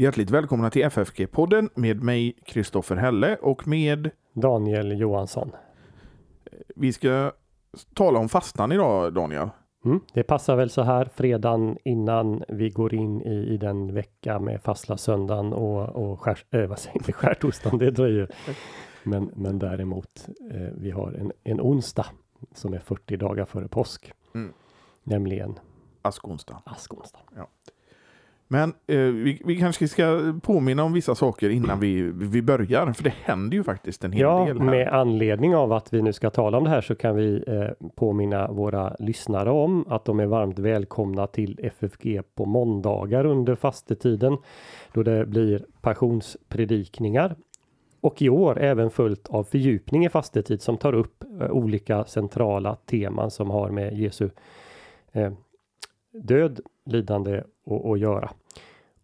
Hjärtligt välkomna till FFG-podden med mig Kristoffer Helle och med Daniel Johansson. Vi ska tala om fastan idag Daniel. Mm, det passar väl så här fredagen innan vi går in i, i den vecka med fastla söndagen och, och skär, äh, vad säger ni, skärtorsdagen, det dröjer. Men, men däremot, eh, vi har en, en onsdag som är 40 dagar före påsk. Mm. Nämligen Askonsdag. askonsdag. Men eh, vi, vi kanske ska påminna om vissa saker innan vi, vi börjar, för det händer ju faktiskt en hel Ja, del här. med anledning av att vi nu ska tala om det här så kan vi eh, påminna våra lyssnare om att de är varmt välkomna till FFG på måndagar under fastetiden då det blir passionspredikningar. Och i år även följt av fördjupning i fastetid som tar upp eh, olika centrala teman som har med Jesu eh, död, lidande och, och göra.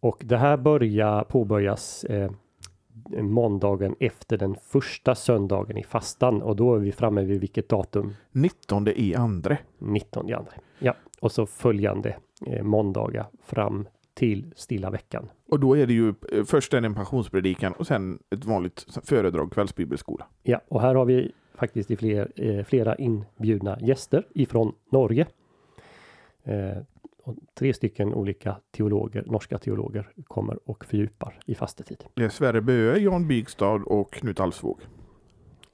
Och det här börjar påbörjas eh, måndagen efter den första söndagen i fastan och då är vi framme vid vilket datum? 19 i andre. 19 andra. Ja, och så följande eh, måndagar fram till stilla veckan. Och då är det ju eh, först en passionspredikan och sen ett vanligt föredrag, kvällsbibelskola. Ja, och här har vi faktiskt i fler, eh, flera inbjudna gäster ifrån Norge. Och tre stycken olika teologer, norska teologer, kommer och fördjupar i fastetid. Det är Sverre Böe, Jan Bygstad och Knut Alsvåg.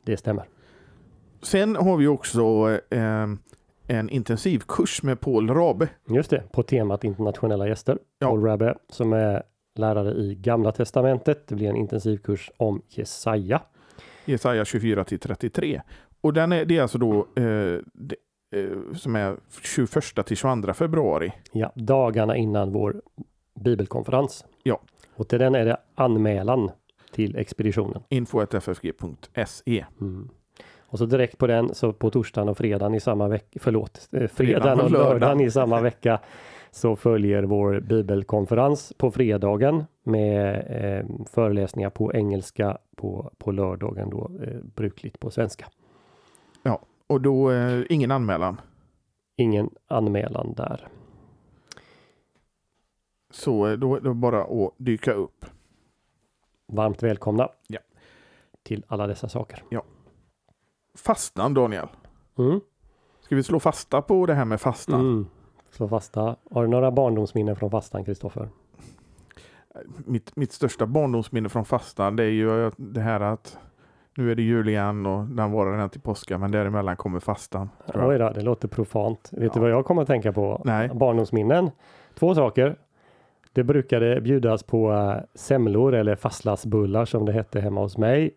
Det stämmer. Sen har vi också eh, en intensivkurs med Paul Rabe. Just det, på temat internationella gäster. Ja. Paul Rabbe som är lärare i Gamla Testamentet. Det blir en intensivkurs om Jesaja. Jesaja 24 till 33. Och den är, det är alltså då eh, som är 21 till 22 februari. Ja, dagarna innan vår bibelkonferens. Ja. Och till den är det anmälan till expeditionen. info.ffg.se. Mm. Och så direkt på den, så på torsdagen och fredagen i samma vecka, förlåt, eh, fredagen och lördagen i samma vecka så följer vår bibelkonferens på fredagen med eh, föreläsningar på engelska på, på lördagen då eh, brukligt på svenska. Och då eh, ingen anmälan. Ingen anmälan där. Så eh, då är det bara att dyka upp. Varmt välkomna Ja. till alla dessa saker. Fastan Daniel. Mm. Ska vi slå fasta på det här med fastan? Mm. Så fasta. Har du några barndomsminnen från fastan, Kristoffer? Mitt, mitt största barndomsminne från fastan det är ju det här att nu är det jul igen och den varar än till påska men däremellan kommer fastan. Oj då, det låter profant. Vet Ja. du vad jag kommer att tänka på? Nej. Barndomsminnen. Två saker. Det brukade bjudas på äh, semlor eller fastlagsbullar som det hette hemma hos mig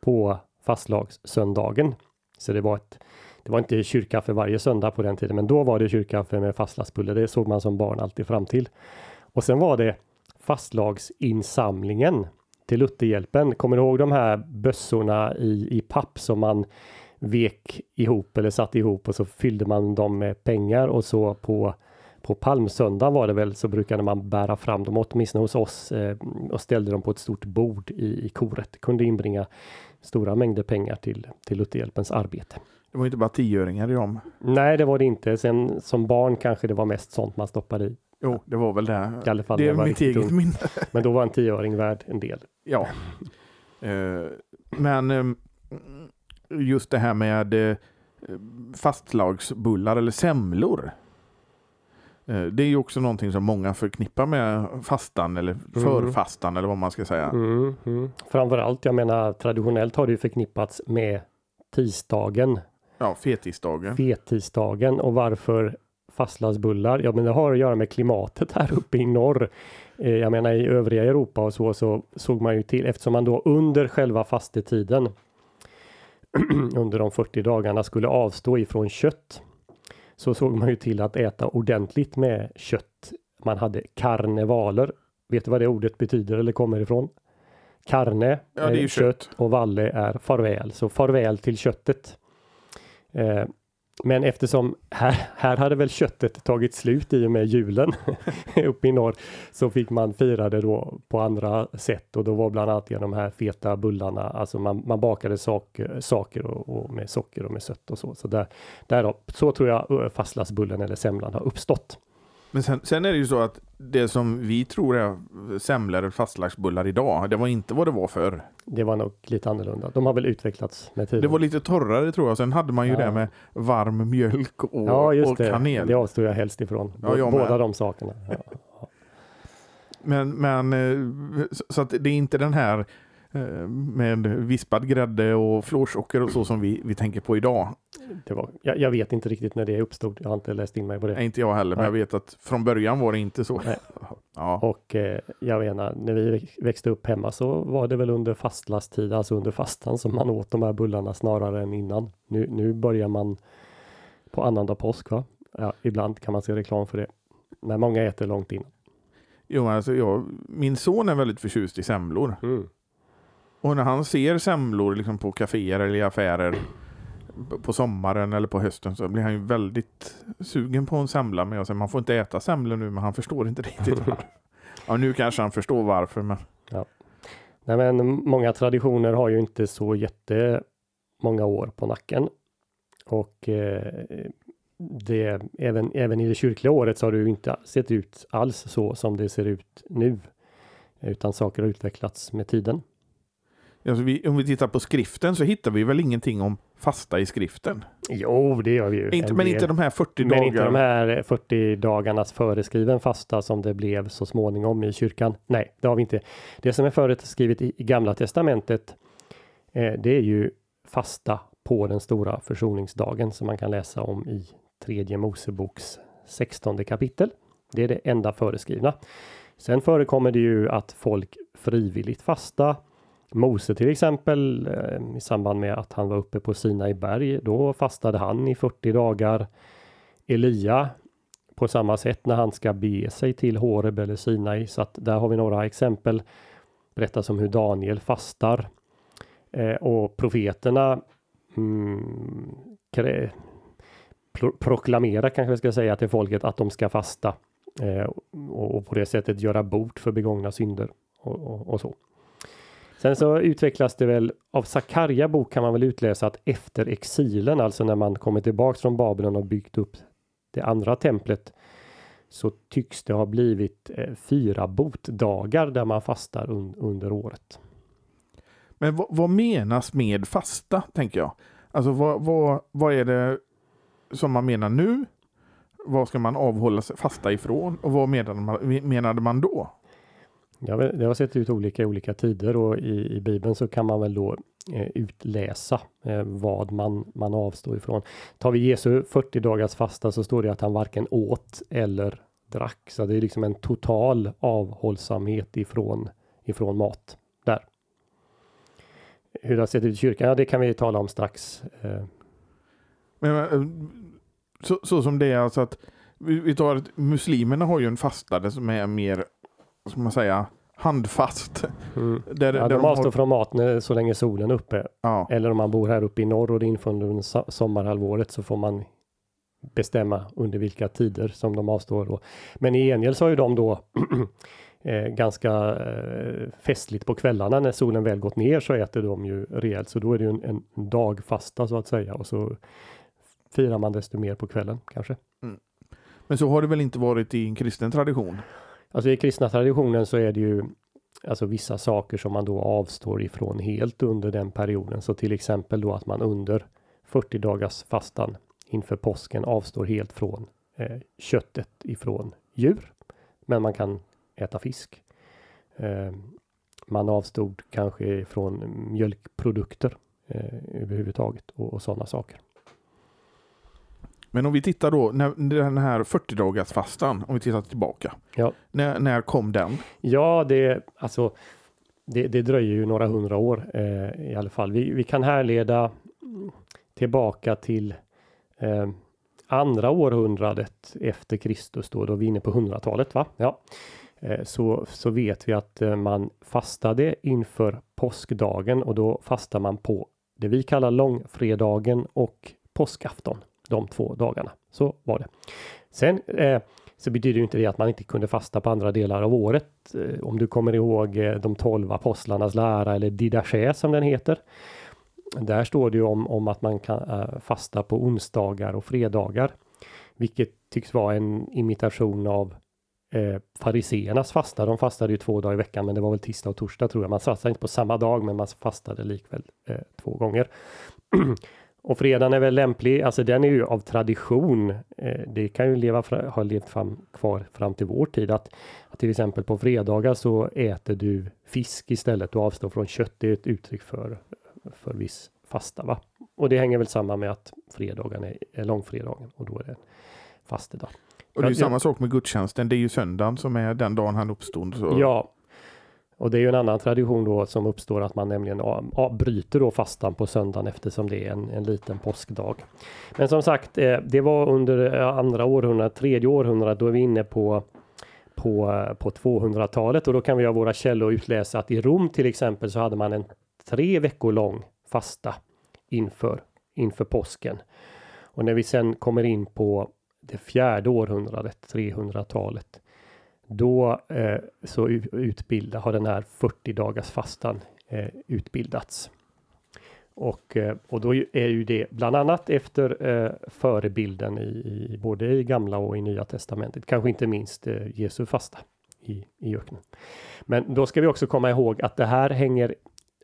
på fastlagssöndagen. Så det var ett det var inte kyrkkaffe varje söndag på den tiden, men då var det kyrkkaffe med fastlagsbullar. Det såg man som barn alltid fram till. Och sen var det fastlagsinsamlingen till Lutherhjälpen. Kommer du ihåg de här bössorna i, i papp som man vek ihop eller satte ihop och så fyllde man dem med pengar och så på på palmsöndag var det väl så brukade man bära fram dem åtminstone hos oss eh, och ställde dem på ett stort bord i, i koret. Kunde inbringa stora mängder pengar till, till Lutherhjälpens arbete. Det var inte bara tioöringar i dem. Nej, det var det inte. Sen som barn kanske det var mest sånt man stoppade i. Jo, det var väl det. I alla fall Det är mitt eget ung. minne. Men då var en tioöring värd en del. Ja. Eh, men eh, just det här med eh, fastlagsbullar eller semlor. Eh, det är ju också någonting som många förknippar med fastan eller förfastan eller vad man ska säga. Mm, mm. Framförallt, jag menar traditionellt har det ju förknippats med tisdagen, Ja, fetisdagen. fettisdagen och varför fastlagsbullar? Ja, men det har att göra med klimatet här uppe i norr. Eh, Jag menar i övriga Europa och så, så såg man ju till eftersom man då under själva fastetiden under de 40 dagarna skulle avstå ifrån kött så såg man ju till att äta ordentligt med kött. Man hade karnevaler. Vet du vad det ordet betyder eller kommer ifrån? Karne Ja, är ju kött. och valle är farväl, så farväl till köttet. Eh, men eftersom här, här hade väl köttet tagit slut i och med julen uppe i norr så fick man fira det då på andra sätt och då var bland annat genom de här feta bullarna, alltså man, man bakade saker, saker och, och med socker och med sött och så. Så där, därav, så tror jag ö, fastlagsbullen eller semlan har uppstått. Men sen, sen är det ju så att det som vi tror är semlor eller fastlagdsbullar idag, det var inte vad det var förr. Det var nog lite annorlunda. De har väl utvecklats med tiden. Det var lite torrare tror jag. Sen hade man ju Ja. det med varm mjölk och, ja, just och det. kanel. Det avstår jag helst ifrån. Ja, jag Båda med. de sakerna. Ja. Men, men eh, så, att det är inte den här med vispad grädde och florsocker och så som vi, vi tänker på idag. Det var, jag, jag vet inte riktigt när det uppstod. Jag har inte läst in mig på det. Nej, inte jag heller, men Nej. jag vet att från början var det inte så. Ja. Och eh, jag menar, när vi väx- växte upp hemma så var det väl under fastlastid, alltså under fastan som man åt de här bullarna snarare än innan. Nu, nu börjar man på annandag påsk va? Ja, ibland kan man se reklam för det. Men många äter långt innan. Jo, alltså jag, min son är väldigt förtjust i semlor. Mm. Och när han ser semlor liksom på kaféer eller i affärer på sommaren eller på hösten så blir han ju väldigt sugen på en semla. Men jag säger man får inte äta semlor nu, men han förstår inte riktigt varför. Ja, nu kanske han förstår varför, men Nej, men många traditioner har ju inte så jättemånga år på nacken. Och eh, det, även, även i det kyrkliga året så har det ju inte sett ut alls så som det ser ut nu. Utan saker har utvecklats med tiden. Alltså vi, om vi tittar på skriften så hittar vi väl ingenting om fasta i skriften. Jo, det gör vi ju. Inte, en men del. inte de här 40 Men dagar. inte de här 40 dagarnas föreskriven fasta som det blev så småningom i kyrkan. Nej, det har vi inte. Det som är föreskrivet i, i Gamla Testamentet, eh, det är ju fasta på den stora försoningsdagen som man kan läsa om i tredje Moseboks 16 kapitel. Det är det enda föreskrivna. Sen förekommer det ju att folk frivilligt fasta. Mose till exempel eh, i samband med att han var uppe på Sinai berg, då fastade han i 40 dagar. Elia på samma sätt när han ska bege sig till Horeb eller Sinai, så att där har vi några exempel. Berättas om hur Daniel fastar. Eh, och profeterna mm, krä- pro- proklamera kanske jag ska säga till folket att de ska fasta eh, och, och på det sättet göra bot för begångna synder och, och, och så. Sen så utvecklas det väl av Sakarja bok kan man väl utläsa att efter exilen, alltså när man kommer tillbaks från Babylon och byggt upp det andra templet, så tycks det ha blivit eh, fyra botdagar där man fastar un, under året. Men vad, vad menas med fasta, tänker jag? Alltså vad, vad, vad är det som man menar nu? Vad ska man avhålla sig fasta ifrån? Och vad menade man, menade man då? Ja, det har sett ut olika i olika tider och i, i Bibeln så kan man väl då eh, utläsa eh, vad man, man avstår ifrån. Tar vi Jesu 40 dagars fasta så står det att han varken åt eller drack. Så det är liksom en total avhållsamhet ifrån, ifrån mat där. Hur det har sett ut i kyrkan, ja det kan vi tala om strax. Eh, Men, eh, så, så som det är alltså att vi, vi tar att muslimerna har ju en fastare som är mer, vad ska man säga, handfast. mm. Där, Ja, där de avstår har, från mat när, så länge solen är uppe. ja, Eller om man bor här uppe i norr och det är inför under so- sommarhalvåret så får man bestämma under vilka tider som de avstår. Då. Men i gengäld så har ju de då eh, ganska eh, festligt på kvällarna när solen väl gått ner så äter de ju rejält. Så då är det ju en, en dagfasta så att säga och så firar man desto mer på kvällen kanske. men så har det väl inte varit i en kristen tradition? Alltså i kristna traditionen så är det ju alltså vissa saker som man då avstår ifrån helt under den perioden. Så till exempel då att man under 40 dagars fastan inför påsken avstår helt från eh, köttet ifrån djur. Men man kan äta fisk. Eh, man avstod kanske från mjölkprodukter eh, överhuvudtaget och, och sådana saker. Men om vi tittar då, när, den här 40 dagars fastan, om vi tittar tillbaka. Ja. När, när kom den? Ja, det, alltså, det, det dröjer ju några hundra år eh, i alla fall. Vi, vi kan härleda tillbaka till eh, andra århundradet efter Kristus då, då vi är inne på hundratalet va? Ja. Eh, så, så vet vi att eh, man fastade inför påskdagen och då fastar man på det vi kallar långfredagen och påskafton. De två dagarna. Så var det. Sen eh, så betyder ju inte det att man inte kunde fasta på andra delar av året. Eh, Om du kommer ihåg eh, de tolv apostlarnas lära eller Didache som den heter. Där står det ju om, om att man kan eh, fasta på onsdagar och fredagar. Vilket tycks vara en imitation av eh, fariseernas fasta. De fastade ju två dagar i veckan, men det var väl tisdag och torsdag tror jag. Man fastade inte på samma dag, men man fastade likväl eh, två gånger. och fredagen är väl lämplig, alltså den är ju av tradition. Eh, det kan ju leva, ha levt fram, kvar fram till vår tid att, att till exempel på fredagar så äter du fisk istället och avstår från kött. Det är ett uttryck för, för viss fasta. Va? Och det hänger väl samman med att fredagen är, är långfredagen och då är det fastedag. Och det är ju samma sak med gudstjänsten. Det är ju söndagen som är den dagen han uppstod. Så. Ja, och det är ju en annan tradition då som uppstår att man nämligen bryter då fastan på söndagen eftersom det är en, en liten påskdag. Men som sagt, eh, det var under eh, andra århundradet, tredje århundradet, då är vi inne på på, eh, på 200-talet och då kan vi av våra källor utläsa att i Rom till exempel så hade man en tre veckor lång fasta inför, inför påsken. Och när vi sen kommer in på det fjärde århundradet, 300-talet, då eh, så utbilda, har den här 40 dagars fastan eh, utbildats. Och, eh, och då är ju det bland annat efter eh, förebilden i, i, både i gamla och i nya testamentet, kanske inte minst eh, Jesu fasta i, i öknen. Men då ska vi också komma ihåg att det här hänger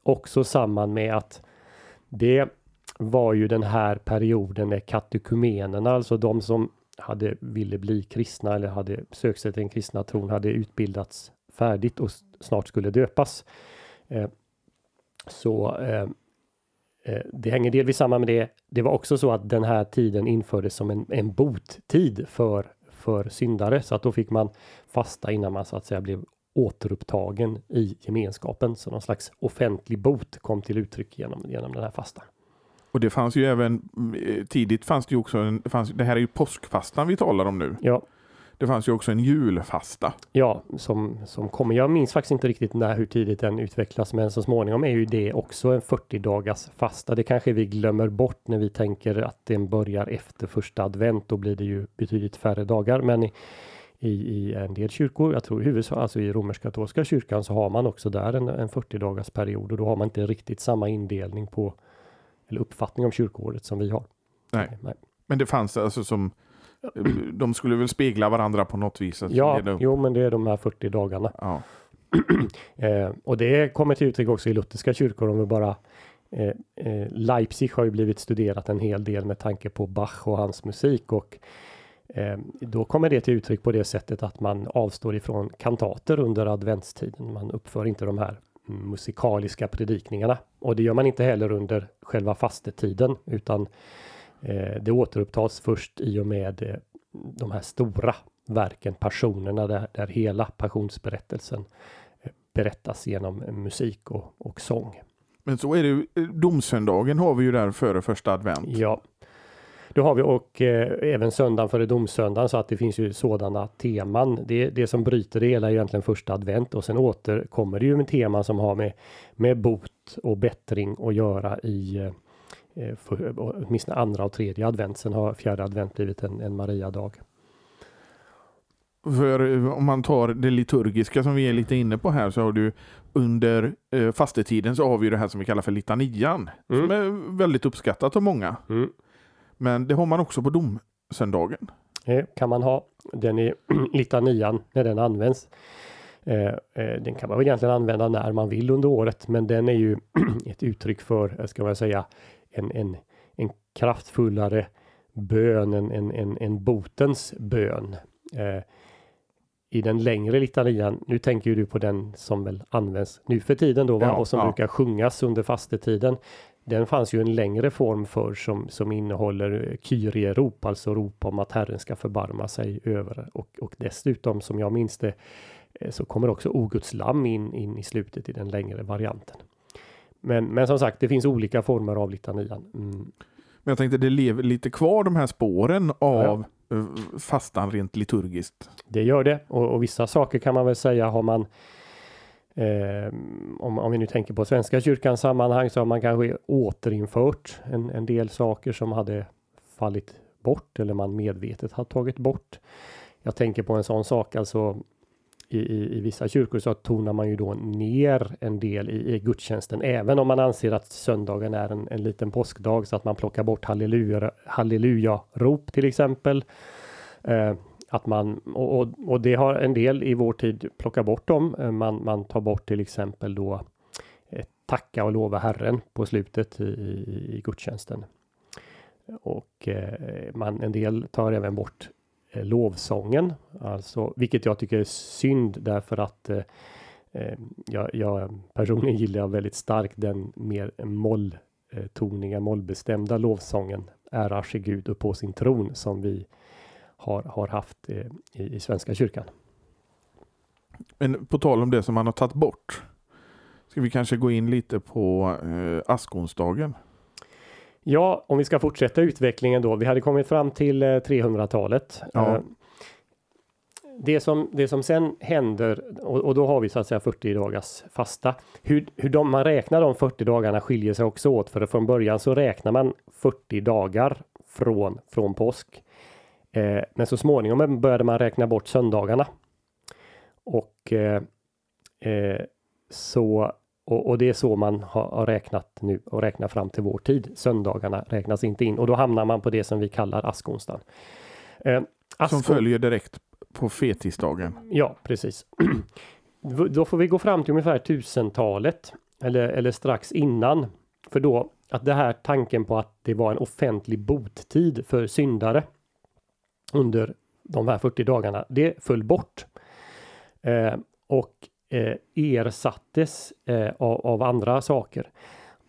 också samman med att det var ju den här perioden när katekumenerna, alltså de som hade, ville bli kristna eller hade sökt sig till den kristna tron, hade utbildats färdigt och snart skulle döpas. Eh, så eh, eh, det hänger delvis samman med det. Det var också så att den här tiden infördes som en, en bottid för, för syndare, så att då fick man fasta innan man så att säga blev återupptagen i gemenskapen. Så någon slags offentlig bot kom till uttryck genom, genom den här fastan. Och det fanns ju även eh, tidigt fanns det ju också en, fanns, det här är ju påskfastan vi talar om nu. Ja. Det fanns ju också en julfasta. Ja, som, som kommer. Jag minns faktiskt inte riktigt när hur tidigt den utvecklas, men så småningom är ju det också en 40 dagars fasta. Det kanske vi glömmer bort när vi tänker att den börjar efter första advent. Då blir det ju betydligt färre dagar, men i, i, i en del kyrkor, jag tror i huvudsak, alltså i romersk-katolska kyrkan så har man också där en, en 40 dagars period och då har man inte riktigt samma indelning på eller uppfattning om kyrkoåret som vi har. Nej. Nej. Men det fanns alltså som de skulle väl spegla varandra på något vis? Alltså ja, jo, men det är de här 40 dagarna. Ja. eh, och det kommer till uttryck också i lutherska kyrkor om vi bara eh, eh, Leipzig har ju blivit studerat en hel del med tanke på Bach och hans musik och eh, då kommer det till uttryck på det sättet att man avstår ifrån kantater under adventstiden. Man uppför inte de här musikaliska predikningarna. Och det gör man inte heller under själva fastetiden utan eh, det återupptas först i och med eh, de här stora verken, passionerna där, där hela passionsberättelsen eh, berättas genom musik och, och sång. Men så är det ju, domsöndagen har vi ju där före första advent. Ja, det har vi och eh, även söndagen före domsöndagen så att det finns ju sådana teman. Det, det som bryter det hela är egentligen första advent och sen återkommer det ju med teman som har med, med bot och bättring att göra i eh, för, åtminstone andra och tredje advent. Sen har fjärde advent blivit en, en Maria-dag. För eh, om man tar det liturgiska som vi är lite inne på här så har du under eh, fastetiden så har vi det här som vi kallar för litanian. Mm. Som är väldigt uppskattat av många. Mm. Men det har man också på domsöndagen. Det kan man ha. Den är litanian när den används. Eh, eh, den kan man väl egentligen använda när man vill under året, men den är ju ett uttryck för, ska man säga, en, en, en kraftfullare bön, en, en, en, en botens bön. Eh, I den längre litanian, nu tänker du på den som väl används nu för tiden då, va? Ja, och som ja. brukar sjungas under fastetiden. Den fanns ju en längre form för som, som innehåller Kyrie-rop, alltså rop om att Herren ska förbarma sig över och, och dessutom som jag minns det eh, så kommer också O Guds lamm in, in i slutet i den längre varianten. Men, men som sagt, det finns olika former av litanian. Mm. Men jag tänkte det lever lite kvar de här spåren av ja. Eh, fastan rent liturgiskt. Det gör det och, och vissa saker kan man väl säga har man Eh, om, om vi nu tänker på Svenska kyrkans sammanhang så har man kanske återinfört en, en del saker som hade fallit bort eller man medvetet har tagit bort. Jag tänker på en sån sak, alltså i, i, i, vissa kyrkor så tonar man ju då ner en del i, i gudstjänsten, även om man anser att söndagen är en, en liten påskdag så att man plockar bort halleluja, halleluja rop till exempel. Eh, att man, och, och, och, det har en del i vår tid plockat bort dem. Eh, man, man tar bort till exempel då eh, tacka och lova Herren på slutet i, i, i gudstjänsten. Och eh, man, en del tar även bort eh, lovsången, alltså vilket jag tycker är synd därför att eh, eh jag, jag personligen gillar väldigt starkt den mer molltoniga, mollbestämda lovsången Ära sig Gud upp på sin tron som vi har, har haft eh, i, i Svenska kyrkan. Men på tal om det som man har tagit bort. Ska vi kanske gå in lite på eh, askonsdagen? Ja, om vi ska fortsätta utvecklingen då. Vi hade kommit fram till 300-talet. Eh, ja. Eh, det som, det som sen händer och, och, då har vi så att säga 40 dagars fasta. Hur, hur de, man räknar de 40 dagarna skiljer sig också åt för från början så räknar man 40 dagar från, från påsk. Eh, men så småningom började man räkna bort söndagarna. Och eh, eh, så och, och, det är så man har, har, räknat nu och räknar fram till vår tid. Söndagarna räknas inte in och då hamnar man på det som vi kallar askonsdagen. Eh, askon... Som följer direkt på fetisdagen. Ja, precis. då får vi gå fram till ungefär tusentalet eller, eller strax innan. För då att det här tanken på att det var en offentlig bottid för syndare under de här 40 dagarna, det föll bort. Eh, och eh, ersattes eh, av, av, andra saker.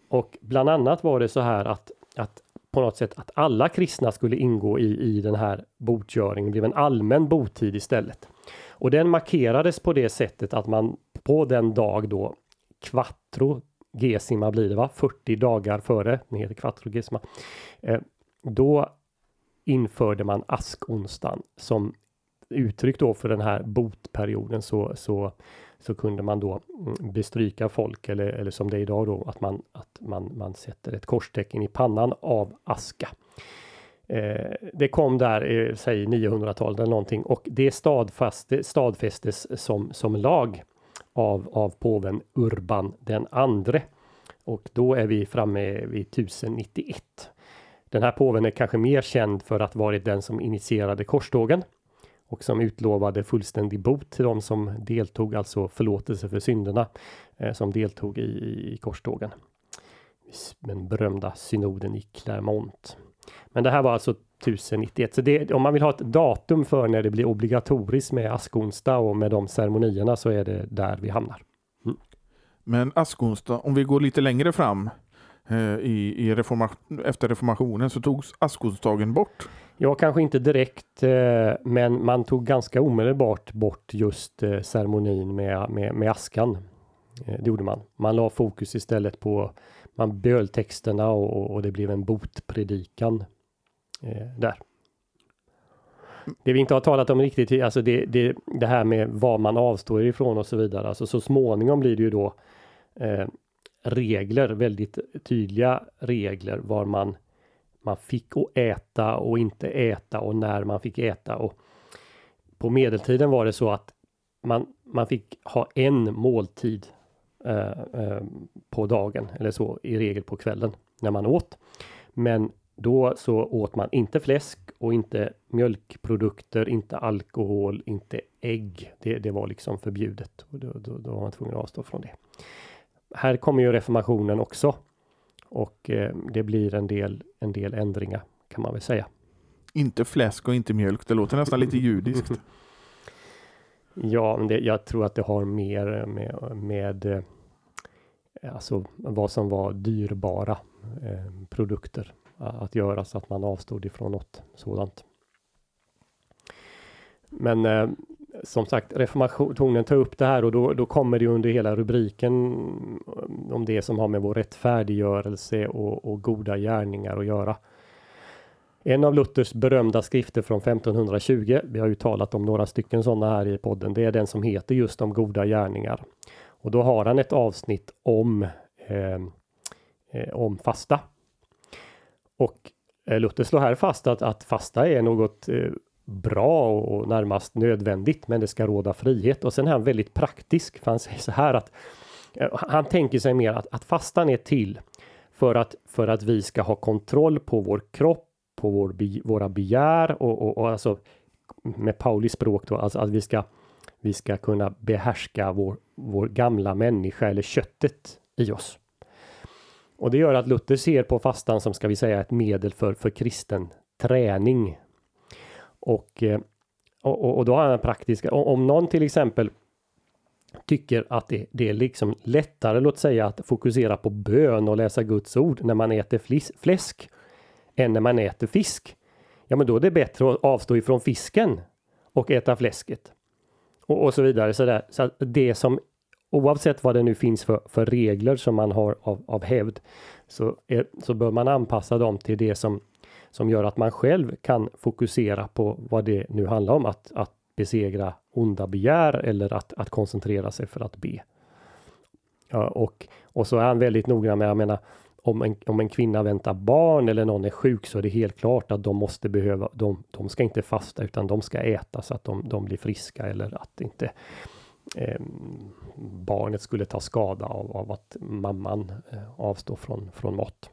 Och bland annat var det så här att, att på något sätt att alla kristna skulle ingå i, i den här botgöringen, det blev en allmän botid istället. Och den markerades på det sättet att man på den dag då quattro gesima blir det va, 40 dagar före, den heter quattro gesima, eh, då införde man askonsdagen som uttryck då för den här botperioden så, så, så kunde man då mm, bestryka folk eller, eller som det är idag då att man, att man, man sätter ett korstecken i pannan av aska. Eh, det kom där, eh, säg 900-talet eller någonting och det stadfäste, stadfästes som, som lag av, av påven Urban den andre. Och då är vi framme vid 1091. Den här påven är kanske mer känd för att varit den som initierade korstågen och som utlovade fullständig bot till de som deltog, alltså förlåtelse för synderna eh, som deltog i, i korstågen. Den berömda synoden i Clermont. Men det här var alltså 1091. Så det, om man vill ha ett datum för när det blir obligatoriskt med askonsdag och med de ceremonierna så är det där vi hamnar. Mm. Men askonsdag, om vi går lite längre fram Eh, i, i reforma, efter reformationen så togs askonsdagen bort. Ja, kanske inte direkt, eh, men man tog ganska omedelbart bort just eh, ceremonin med, med, med askan. Det gjorde man. Man la fokus istället på, man böl texterna och, och det blev en botpredikan där. Det vi inte har talat om riktigt, alltså det, det, det här med vad man avstår ifrån och så vidare. Alltså så småningom blir det ju då eh, regler, väldigt tydliga regler var man man fick och äta och inte äta och när man fick äta. Och på medeltiden var det så att man, man fick ha en måltid eh, eh, på dagen eller så i regel på kvällen när man åt. Men då så åt man inte fläsk och inte mjölkprodukter, inte alkohol, inte ägg. Det, det var liksom förbjudet och då, då, då var man tvungen att avstå från det. Här kommer ju reformationen också och eh, det blir en del, en del ändringar kan man väl säga. Inte fläsk och inte mjölk, det låter nästan lite judiskt. ja, men det, jag tror att det har mer med, med eh, alltså vad som var dyrbara eh, produkter att göra så att man avstod ifrån något sådant. Men eh, som sagt, reformationen tar upp det här och då, då kommer det under hela rubriken om det som har med vår rättfärdiggörelse och, och goda gärningar att göra. En av Luthers berömda skrifter från 1520, vi har ju talat om några stycken sådana här i podden, det är den som heter just om goda gärningar. Och då har han ett avsnitt om, eh, eh om fasta. Och eh, Luther slår här fast att, att fasta är något eh, bra och närmast nödvändigt, men det ska råda frihet. Och sen är han väldigt praktisk, för han säger så här att eh, han tänker sig mer att, att fastan är till för att, för att vi ska ha kontroll på vår kropp, på vår, våra begär och, och, och alltså med Pauli språk då, alltså att vi ska vi ska kunna behärska vår, vår gamla människa eller köttet i oss. Och det gör att Luther ser på fastan som ska vi säga ett medel för, för kristen träning. Eh, och, och, och då har han praktiska om någon till exempel tycker att det, det, är liksom lättare, låt säga att fokusera på bön och läsa Guds ord när man äter flis, fläsk än när man äter fisk. Ja, men då är det bättre att avstå ifrån fisken och äta fläsket. Och, och så vidare. Så, där. så det som oavsett vad det nu finns för, för regler som man har av, av hävd så, är, så bör man anpassa dem till det som, som gör att man själv kan fokusera på vad det nu handlar om. Att, att besegra onda begär eller att, att koncentrera sig för att be. Ja, och, och så är han väldigt noggrann med, jag menar, om en, om en kvinna väntar barn eller någon är sjuk så är det helt klart att de måste behöva, de, de ska inte fasta utan de ska äta så att de, de blir friska eller att inte eh, barnet skulle ta skada av, av att mamman eh, avstår från, från mat.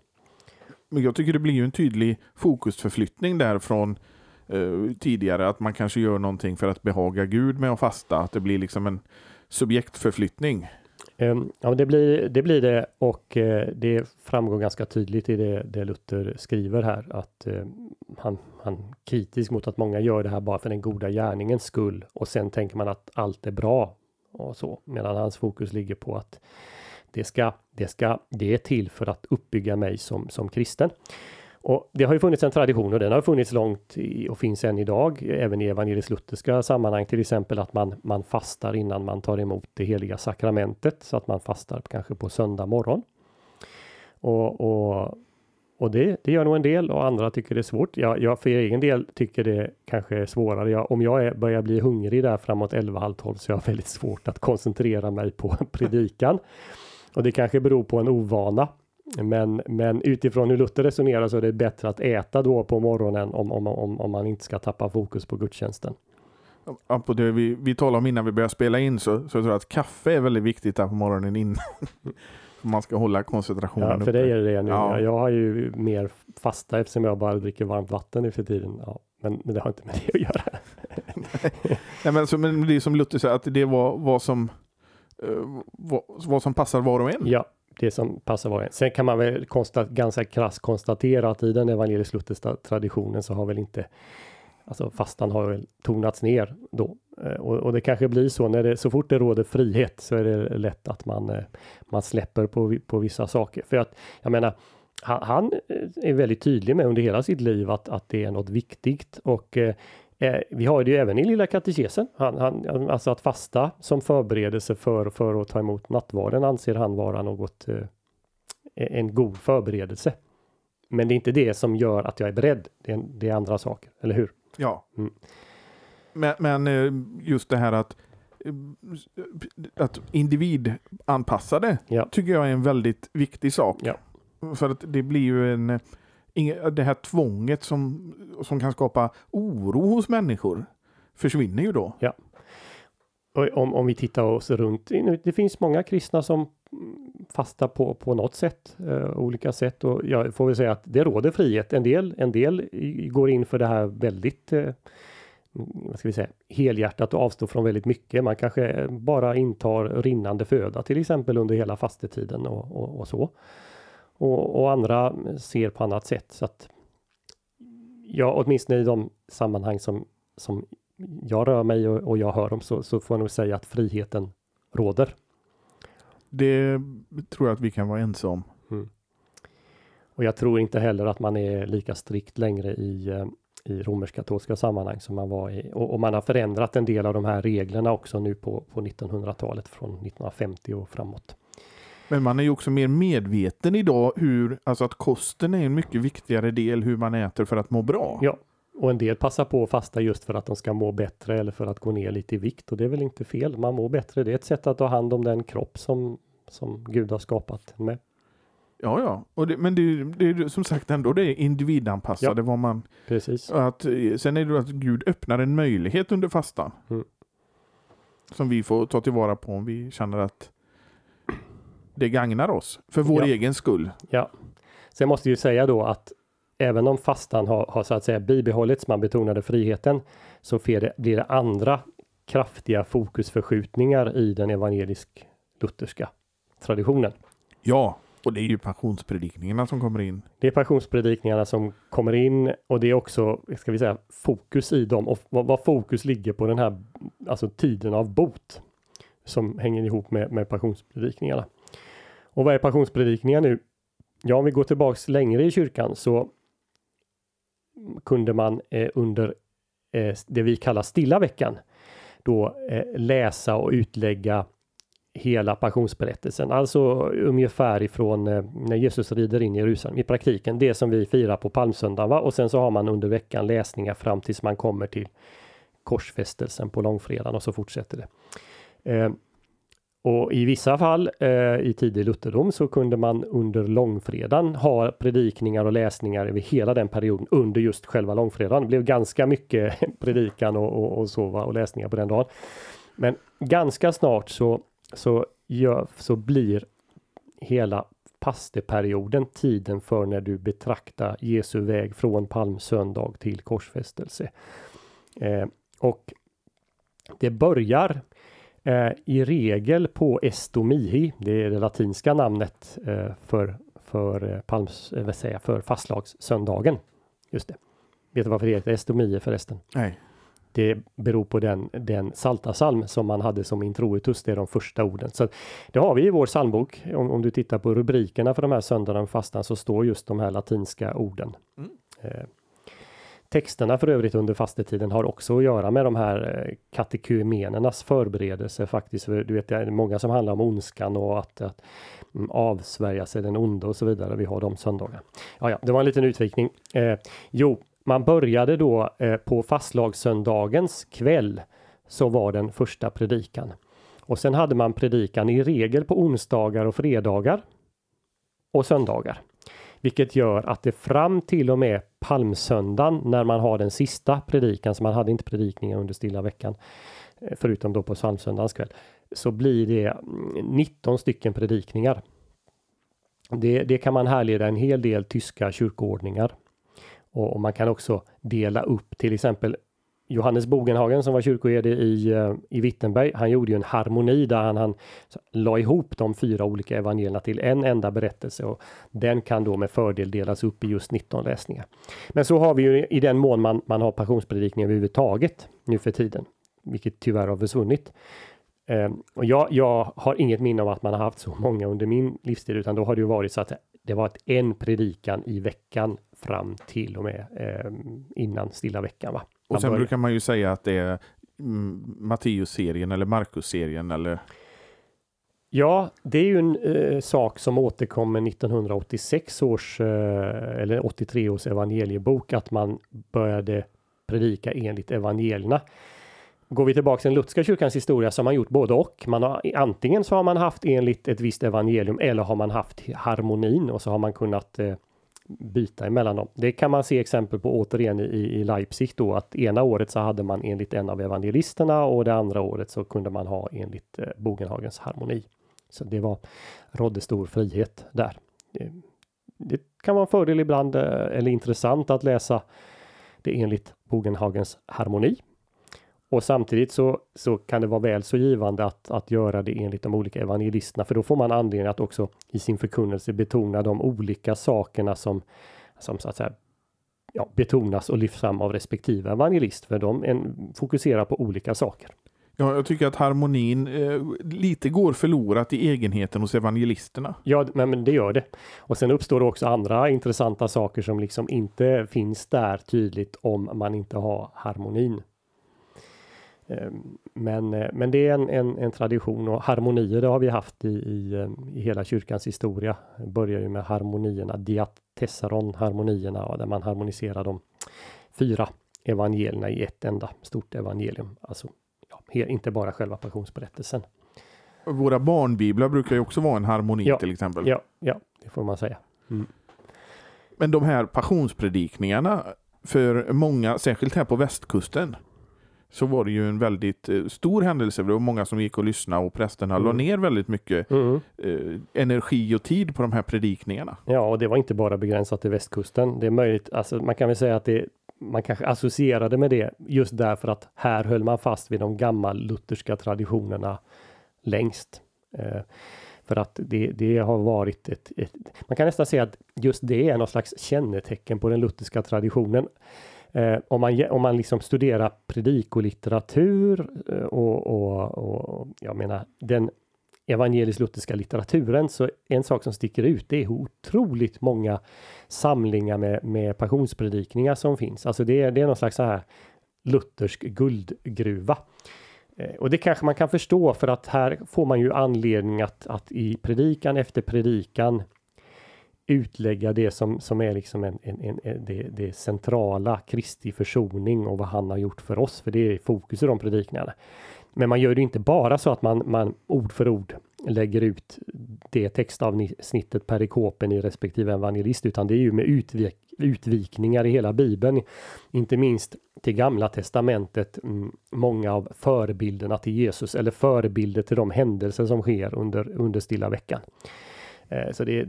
Men jag tycker det blir ju en tydlig fokusförflyttning där från eh, tidigare att man kanske gör någonting för att behaga Gud med att fasta, att det blir liksom en subjektförflyttning. Ehm, ja, det blir, det blir det och eh, det framgår ganska tydligt i det, det Luther skriver här att eh, han, han kritisk mot att många gör det här bara för den goda gärningens skull och sen tänker man att allt är bra och så medan hans fokus ligger på att det ska, det ska, det är till för att uppbygga mig som, som kristen. Och det har ju funnits en tradition och den har funnits långt i, och finns än idag, även i evangelisk lutherska sammanhang, till exempel att man, man fastar innan man tar emot det heliga sakramentet, så att man fastar kanske på söndag morgon. Och, och, och det, det gör nog en del och andra tycker det är svårt. Jag, jag för egen del tycker det kanske är svårare. Jag, om jag är, börjar bli hungrig där framåt 11, halv 12 så jag har väldigt svårt att koncentrera mig på predikan. Och det kanske beror på en ovana. Men, men utifrån hur Luther resonerar så är det bättre att äta då på morgonen om, om, om, om man inte ska tappa fokus på gudstjänsten. På det vi, vi talade om innan vi började spela in så, så jag tror jag att kaffe är väldigt viktigt där på morgonen innan. man ska hålla koncentrationen Ja, för dig är det det nu. Ja. Jag har ju mer fasta eftersom jag bara dricker varmt vatten nu för tiden. Ja, men, men det har inte med det att göra. Nej, men, alltså, men det är som Luther säger, att det var vad som, Eh, vad, vad som passar var och en. Ja, det som passar var och en. Sen kan man väl konstat, ganska krasst konstatera att i den evangelisk-lutherska traditionen så har väl inte Alltså fastan har väl tonats ner då eh, och, och, det kanske blir så när det så fort det råder frihet så är det lätt att man eh, man släpper på, på vissa saker för att jag menar han, han är väldigt tydlig med under hela sitt liv att, att det är något viktigt och eh, eh, vi har det ju även i Lilla katekesen. Han, han, alltså att fasta som förberedelse för, för att ta emot nattvarden anser han vara något eh, en god förberedelse. Men det är inte det som gör att jag är beredd. Det är, det är andra saker, eller hur? Ja. Mm. Men, men, eh, just det här att eh, att individanpassade ja. tycker jag är en väldigt viktig sak. Ja. För att det blir ju en det här tvånget som, som kan skapa oro hos människor försvinner ju då. Ja. Och om, om vi tittar oss runt, det finns många kristna som fastar på, på något sätt, eh, olika sätt och jag får väl säga att det råder frihet. En del, en del går in för det här väldigt eh, vad ska vi säga, helhjärtat och avstår från väldigt mycket. Man kanske bara intar rinnande föda till exempel under hela fastetiden och, och, och så och, och andra ser på annat sätt. Så att ja, åtminstone i de sammanhang som, som jag rör mig och, och jag hör om så, så får jag nog säga att friheten råder. Det tror jag att vi kan vara ense om. Mm. Och jag tror inte heller att man är lika strikt längre i, eh, i romersk-katolska sammanhang som man var i. Och, och, man har förändrat en del av de här reglerna också nu på, på 1900-talet från 1950 och framåt. Men man är ju också mer medveten idag hur, alltså att kosten är en mycket viktigare del hur man äter för att må bra. Ja, och en del passar på att fasta just för att de ska må bättre eller för att gå ner lite i vikt och det är väl inte fel. Man mår bättre. Det är ett sätt att ta hand om den kropp som, som Gud har skapat med. Ja, ja, och det, men det, är som sagt ändå det är individanpassade ja, vad man... Precis. Att, sen är det att Gud öppnar en möjlighet under fastan. Mm. Som vi får ta tillvara på om vi känner att det gagnar oss för vår ja. egen skull. Ja. Sen måste ju säga då att även om fastan har, har så att säga bibehållits, man betonade friheten, så blir det, blir det andra kraftiga fokusförskjutningar i den evangelisk-lutherska traditionen. Ja, och det är ju passionspredikningarna som kommer in. Det är passionspredikningarna som kommer in och det är också, ska vi säga, fokus i dem och vad, vad fokus ligger på den här, alltså tiden av bot som hänger ihop med, med passionspredikningarna. Och vad är passionspredikningar nu? Ja, om vi går tillbaks längre i kyrkan så kunde man eh, under eh, det vi kallar stilla veckan då eh, läsa och utlägga hela passionsberättelsen, alltså ungefär ifrån eh, när Jesus rider in i Jerusalem i praktiken, det som vi firar på palmsöndagen. Va? Och sen så har man under veckan läsningar fram tills man kommer till korsfästelsen på långfredagen och så fortsätter det. Eh, och i vissa fall eh, i tidig lutherdom så kunde man under långfredagen ha predikningar och läsningar över hela den perioden under just själva långfredagen. Det blev ganska mycket predikan och, och, och så och läsningar på den dagen. Men ganska snart så, så, gör, så blir hela pasteperioden tiden för när du betraktar Jesu väg från palmsöndag till korsfästelse. Eh, och det börjar eh, i regel på estomihi, det är det latinska namnet eh, för, för, eh, palms, eh, säga, för fastlagssöndagen. Just det. Vet du varför det heter estomihi förresten? Nej. Det beror på den, den saltasalm som man hade som introitus, det är de första orden. Så Det har vi i vår psalmbok. Om, om du tittar på rubrikerna för de här söndagarna fastan så står just de här latinska orden. Mm. Eh, Texterna för övrigt under fastetiden har också att göra med de här eh, katekumenernas förberedelse faktiskt. För du vet, det är många som handlar om ondskan och att, att mm, avsvärja sig den onde och så vidare. Vi har de söndagar. Ja, ja, det var en liten utvikning. Eh, jo, man började då eh, på fastlagssöndagens kväll så var den första predikan. Och sen hade man predikan i regel på onsdagar och fredagar och söndagar. Vilket gör att det fram till och med palmsöndagen när man har den sista predikan, så man hade inte predikningar under stilla veckan, eh, förutom då på psalmsöndagens kväll, så blir det mm, 19 stycken predikningar. Det, det kan man härleda en hel del tyska kyrkoordningar. Och, och man kan också dela upp till exempel Johannes Bogenhagen som var kyrkoherde i, eh, i Wittenberg, han gjorde ju en harmoni där han, han la ihop de fyra olika evangelierna till en enda berättelse och den kan då med fördel delas upp i just 19 läsningar. Men så har vi ju i den mån man, man har passionspredikning överhuvudtaget nu för tiden, vilket tyvärr har försvunnit. Um, och jag, jag har inget minne av att man har haft så många under min livstid, utan då har det ju varit så att det var en predikan i veckan fram till och med eh, innan stilla veckan. Va? Och sen brukar man ju säga att det är mm, Matteus-serien eller Markus-serien eller Ja, det är ju en eh, sak som återkommer 1986 års eh, eller 83 års evangeliebok att man började predika enligt evangelierna. Går vi tillbaka till den lutherska kyrkans historia så har man gjort både och. Man har, antingen så har man haft enligt ett visst evangelium eller har man haft harmonin och så har man kunnat eh, byta emellan dem. Det kan man se exempel på återigen i, i Leipzig då att ena året så hade man enligt en av evangelisterna och det andra året så kunde man ha enligt eh, Bogenhagens harmoni. Så det var rådde stor frihet där. Det, det kan vara en fördel ibland eh, eller intressant att läsa det enligt Bogenhagens harmoni och samtidigt så, så kan det vara väl så givande att, att göra det enligt de olika evangelisterna, för då får man anledning att också i sin förkunnelse betona de olika sakerna som, som så att säga, ja, betonas och lyfts fram av respektive evangelist, för de en, fokuserar på olika saker. Ja, jag tycker att harmonin eh, lite går förlorat i egenheten hos evangelisterna. Ja, men det gör det. Och sen uppstår det också andra intressanta saker som liksom inte finns där tydligt om man inte har harmonin. Ehm, men, eh, men det är en, en, en, tradition och harmonier det har vi haft i, i, eh, i hela kyrkans historia. Det börjar ju med harmonierna, diatessaron harmonierna, där man harmoniserar de fyra evangelierna i ett enda stort evangelium. Alltså ja, inte bara själva passionsberättelsen. Våra barnbiblar brukar ju också vara en harmoni ja, till exempel. Ja, ja, det får man säga. Mm. Men de här passionspredikningarna för många, särskilt här på västkusten, så var det ju en väldigt eh, stor händelse. Det var många som gick och lyssnade och prästerna mm. la ner väldigt mycket mm. eh, energi och tid på de här predikningarna. Ja, och det var inte bara begränsat till västkusten. Det är möjligt, alltså man kan väl säga att det man kanske associerade med det just därför att här höll man fast vid de gammal lutherska traditionerna längst. Eh, för att det, det har varit ett, ett, man kan nästan säga att just det är något slags kännetecken på den lutherska traditionen. Eh, om man, om man liksom studerar predikolitteratur eh, och, och, och jag menar den evangelisk-lutherska litteraturen så en sak som sticker ut det är otroligt många samlingar med, med passionspredikningar som finns. Alltså det, det är någon slags så här luthersk guldgruva. Eh, och det kanske man kan förstå för att här får man ju anledning att, att i predikan efter predikan utlägga det som, som är liksom en, en, en, det, det centrala Kristi försoning och vad han har gjort för oss, för det är fokus i de predikningarna. Men man gör det inte bara så att man, man ord för ord lägger ut det textavsnittet perikopen i respektive evangelist, utan det är ju med utvik, utvikningar i hela bibeln. Inte minst till gamla testamentet, mm, många av förebilderna till Jesus eller förebilder till de händelser som sker under, under stilla veckan. Eh, så det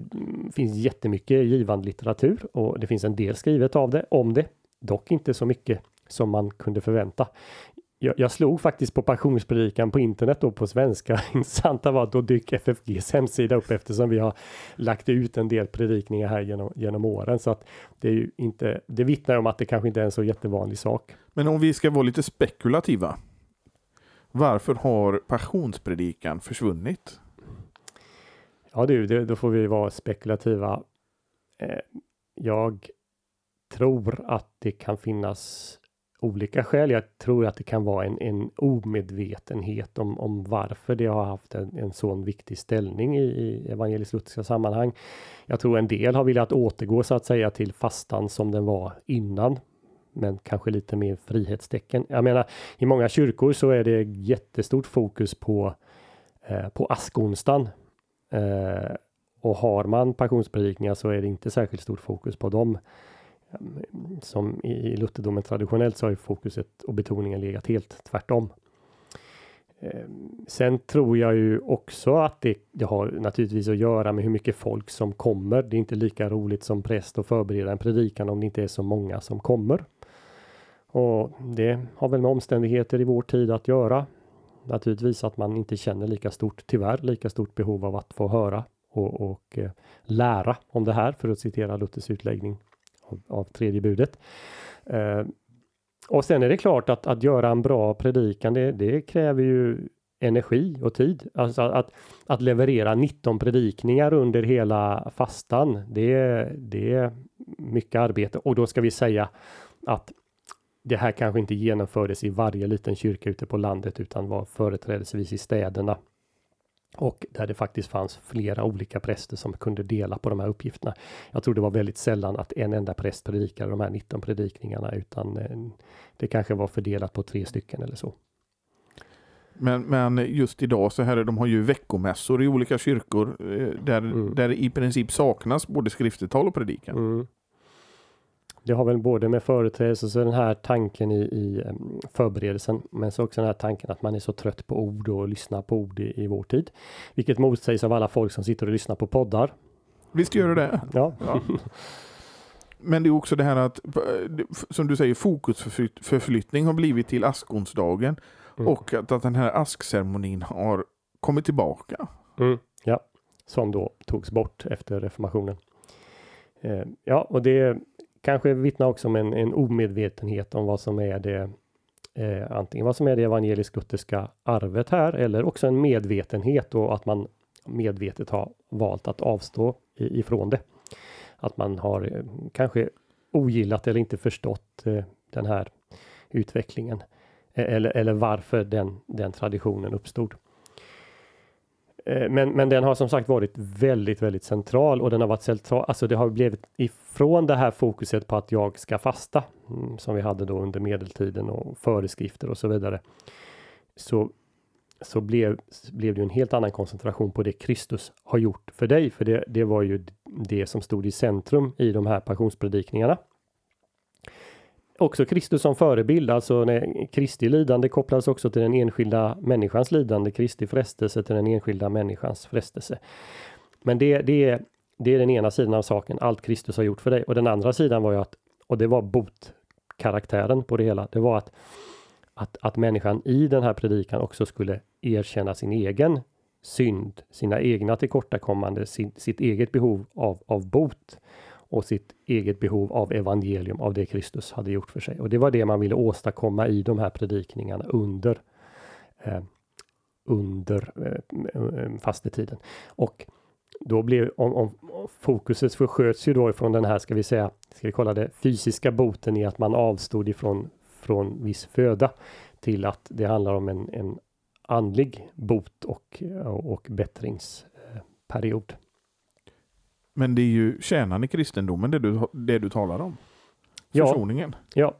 finns jättemycket givande litteratur och det finns en del skrivet av det, om det. Dock inte så mycket som man kunde förvänta jag, jag, slog faktiskt på passionspredikan på internet då på svenska. Intressanta var att då dyker FFGs hemsida upp eftersom vi har lagt ut en del predikningar här genom, genom åren. Så att det är ju inte, det vittnar om att det kanske inte är en så jättevanlig sak. Men om vi ska vara lite spekulativa. Varför har passionspredikan försvunnit? Ja du, det, då får vi vara spekulativa. Eh, jag tror att det kan finnas olika skäl. Jag tror att det kan vara en, en omedvetenhet om, om varför det har haft en, en sån viktig ställning i, i evangelisk-lutherska sammanhang. Jag tror en del har velat återgå så att säga till fastan som den var innan. Men kanske lite mer frihetstecken. Jag menar, i många kyrkor så är det jättestort fokus på, eh, på askonsdagen. Eh, och har man passionspredikningar så är det inte särskilt stort fokus på dem ehm, som i lutherdomen traditionellt så har ju fokuset och betoningen legat helt tvärtom. Ehm, sen tror jag ju också att det, det, har naturligtvis att göra med hur mycket folk som kommer. Det är inte lika roligt som präst att förbereda en predikan om det inte är så många som kommer. Och det har väl med omständigheter i vår tid att göra. Naturligtvis att man inte känner lika stort, tyvärr, lika stort behov av att få höra och, och eh, lära om det här, för att citera Luthers utläggning av, av tredje budet. Eh, och sen är det klart att, att göra en bra predikan, det, det kräver ju energi och tid. Alltså att, att leverera 19 predikningar under hela fastan, det, det är mycket arbete. Och då ska vi säga att det här kanske inte genomfördes i varje liten kyrka ute på landet utan var företrädesvis i städerna och där det faktiskt fanns flera olika präster som kunde dela på de här uppgifterna. Jag tror det var väldigt sällan att en enda präst predikade de här 19 predikningarna utan eh, det kanske var fördelat på tre stycken eller så. Men, men just idag så här, de har ju veckomässor i olika kyrkor eh, där, mm. där i princip saknas både skriftetal och predikan. Mm. Det har väl både med företrädelse och så den här tanken i, i förberedelsen, men så också den här tanken att man är så trött på ord och lyssnar på ord i, i vår tid. Vilket motsägs av alla folk som sitter och lyssnar på poddar. Visst gör det det? Ja. ja. Men det är också det här att, som du säger, fokusförflyttning har blivit till askonsdagen mm. och att, att den här askceremonin har kommit tillbaka. Mm. Ja, som då togs bort efter reformationen. Eh, ja, och det kanske vittnar också om en, en omedvetenhet om vad som är det eh, antingen vad som är det evangelisk-lutherska arvet här eller också en medvetenhet och att man medvetet har valt att avstå i, ifrån det. Att man har eh, kanske ogillat eller inte förstått eh, den här utvecklingen eh, eller, eller varför den, den traditionen uppstod. Eh, men, men den har som sagt varit väldigt, väldigt central och den har varit central. Alltså det har blivit ifrån det här fokuset på att jag ska fasta mm, som vi hade då under medeltiden och föreskrifter och så vidare. Så så blev, blev det en helt annan koncentration på det Kristus har gjort för dig. För det, det var ju det som stod i centrum i de här passionspredikningarna också Kristus som förebild, alltså när Kristi lidande kopplas också till den enskilda människans lidande, Kristi frestelse till den enskilda människans frestelse. Men det, det, är, det är den ena sidan av saken, allt Kristus har gjort för dig. Och den andra sidan var ju att, och det var bot, karaktären på det hela. Det var att, att, att människan i den här predikan också skulle erkänna sin egen synd, sina egna tillkortakommande, sin, sitt eget behov av, av bot och sitt eget behov av evangelium av det Kristus hade gjort för sig. Och det var det man ville åstadkomma i de här predikningarna under eh, under eh, eh, eh fastetiden. Och då blev om, om fokuset försköts ju då ifrån den här, ska vi säga, ska vi kolla det, fysiska boten i att man avstod ifrån från viss föda till att det handlar om en, en andlig bot och, och bättringsperiod. Men det är ju kärnan i kristendomen det du, det du talar om. Försoningen. Ja,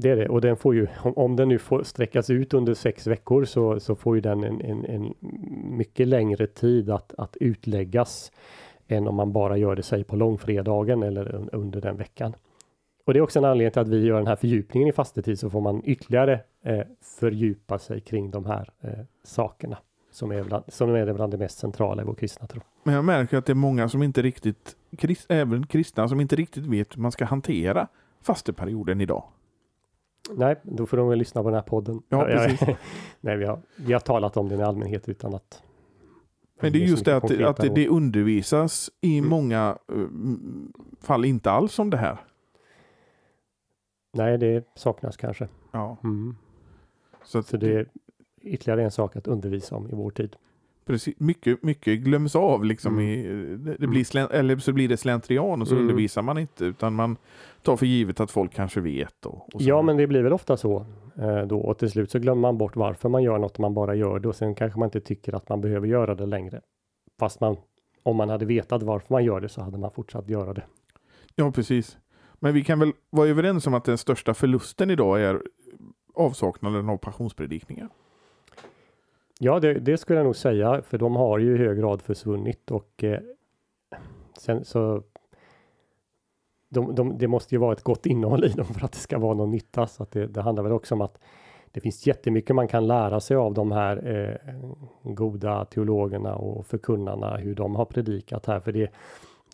det är det. Och den får ju, om, om den nu får sträckas ut under sex veckor så, så får ju den en, en, en mycket längre tid att, att utläggas än om man bara gör det sig på långfredagen eller under den veckan. Och det är också en anledning till att vi gör den här fördjupningen i fastetid så får man ytterligare eh, fördjupa sig kring de här eh, sakerna som är, bland, som är bland det mest centrala i vår kristna tro. Men jag märker att det är många som inte riktigt, krist, även kristna, som inte riktigt vet hur man ska hantera fasteperioden idag. Nej, då får de väl lyssna på den här podden. Ja, precis. Nej, vi har, vi har talat om den i allmänhet utan att men det är just det att, att det undervisas i mm. många uh, fall inte alls om det här. Nej, det saknas kanske. Ja. Mm. Så, Så det är ytterligare en sak att undervisa om i vår tid. Precis, mycket, mycket glöms av liksom mm. i, det, det blir slänt, eller så blir det slentrian och så mm. undervisar man inte utan man tar för givet att folk kanske vet. Och, och ja, men det blir väl ofta så eh, då och till slut så glömmer man bort varför man gör något, man bara gör det och sen kanske man inte tycker att man behöver göra det längre. Fast man, om man hade vetat varför man gör det så hade man fortsatt göra det. Ja, precis. Men vi kan väl vara överens om att den största förlusten idag är avsaknaden av passionspredikningar. Ja, det, det, skulle jag nog säga, för de har ju i hög grad försvunnit och eh, sen så de, de, det måste ju vara ett gott innehåll i dem för att det ska vara någon nytta. Så att det, det handlar väl också om att det finns jättemycket man kan lära sig av de här eh, goda teologerna och förkunnarna, hur de har predikat här. För det,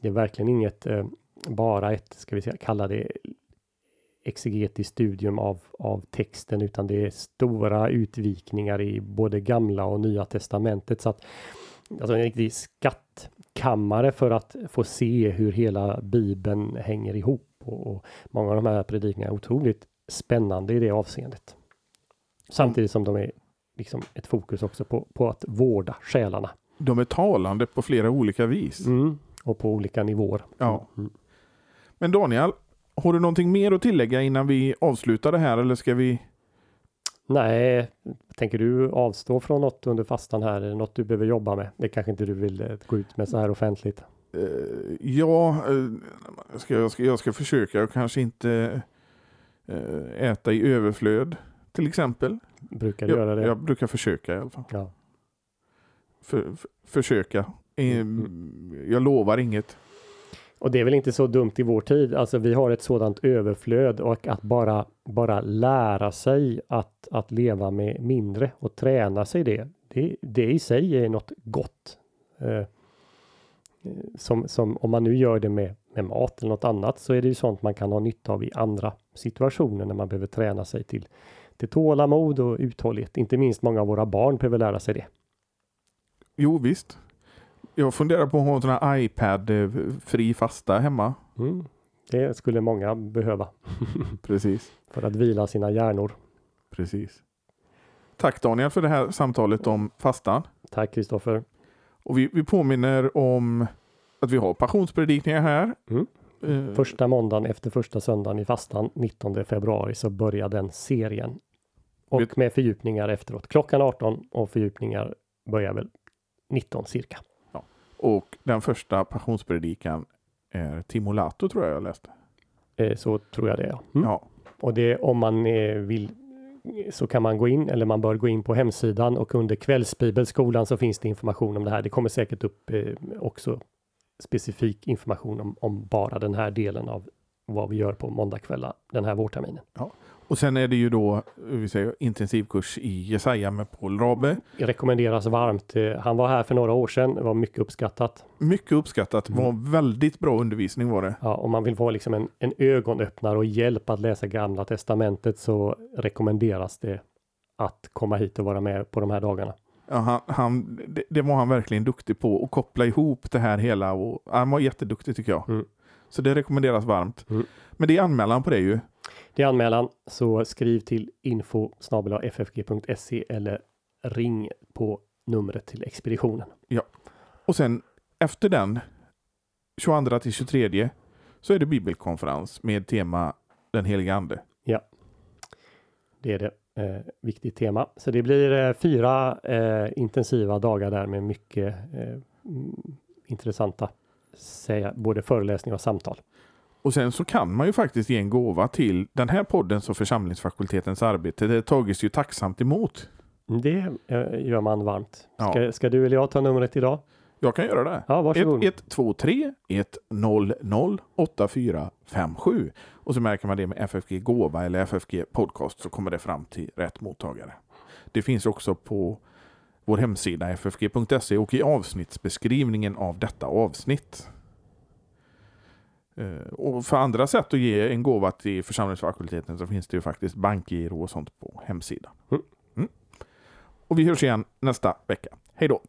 det är verkligen inget, eh, bara ett, ska vi säga, kalla det exegetiskt studium av, av texten, utan det är stora utvikningar i både gamla och nya testamentet. Så att, alltså en riktig skattkammare för att få se hur hela bibeln hänger ihop. Och, och många av de här predikningarna är otroligt spännande i det avseendet. Samtidigt som de är liksom ett fokus också på, på att vårda själarna. De är talande på flera olika vis. Mm, och på olika nivåer. Ja. Mm. Men Daniel, har du någonting mer att tillägga innan vi avslutar det här eller ska vi? Nej, tänker du avstå från något under fastan här? Något du behöver jobba med? Det kanske inte du vill eh, gå ut med så här offentligt? Uh, ja, jag, ska, jag, ska, jag ska försöka och kanske inte äta i överflöd till exempel. Brukar du jag, göra det? Jag brukar försöka i alla fall. Ja. För, för, försöka. Mm. Jag lovar inget. Och det är väl inte så dumt i vår tid. Alltså vi har ett sådant överflöd och att bara, bara lära sig att, att leva med mindre och träna sig det. Det, det i sig är något gott. Eh, som, som om man nu gör det med, med mat eller något annat så är det ju sånt man kan ha nytta av i andra situationer när man behöver träna sig till, till tålamod och uthållighet. Inte minst många av våra barn behöver lära sig det. Jo visst, jag funderar på att ha en sån här iPad-fri fasta hemma. Mm. Det skulle många behöva. Precis. För att vila sina hjärnor. Precis. Tack Daniel för det här samtalet om fastan. Tack Kristoffer. Och vi, vi påminner om att vi har passionspredikningar här. Mm. Uh, första måndagen efter första söndagen i fastan 19 februari så börjar den serien. Och vet... med fördjupningar efteråt. Klockan 18 och fördjupningar börjar väl 19 cirka. Och den första passionspredikan är Timolato tror jag jag läste. Eh, så tror jag det är. Mm. Ja. Och det om man eh, vill så kan man gå in eller man bör gå in på hemsidan och under kvällsbibelskolan så finns det information om det här. Det kommer säkert upp eh, också specifik information om, om bara den här delen av vad vi gör på måndagskvällar den här vårterminen. Och sen är det ju då vi säger, intensivkurs i Jesaja med Paul Rabe. Rekommenderas varmt. Eh, Han var här för några år sedan, det var mycket uppskattat. Mycket uppskattat. var väldigt bra undervisning var det. Ja, om man vill få liksom en, en ögonöppnare och hjälp att läsa Gamla Testamentet så rekommenderas det att komma hit och vara med på de här dagarna. Ja, han, han, det, det var han verkligen duktig på att koppla ihop det här hela och han var jätteduktig tycker jag. Mm. Så det rekommenderas varmt. Mm. Men det är anmälan på det ju. Det är anmälan, så skriv till info ffg.se eller ring på numret till expeditionen. Och sen efter den 22 till 23 så är det bibelkonferens med tema Den heliga ande. Det är det. Eh, viktigt tema. Så det blir eh, fyra eh, intensiva dagar där med mycket eh, intressanta säga, både föreläsningar och samtal. Och sen så kan man ju faktiskt ge en gåva till den här poddens och församlingsfakultetens arbete. Det tages ju tacksamt emot. Det eh, gör man varmt. Ja. Ska, ska du eller jag ta numret idag? Jag kan göra det. Ja, varsågod. 123 100 8457. Och så märker man det med FFG Gåva eller FFG Podcast så kommer det fram till rätt mottagare. Det finns också på vår hemsida ffg.se och i avsnittsbeskrivningen av detta avsnitt. Eh, Och för andra sätt att ge en gåva till församlingsfakulteten så finns det ju faktiskt bankgiro och sånt på hemsidan. Mm. Mm. Och vi hörs igen nästa vecka. Hej då!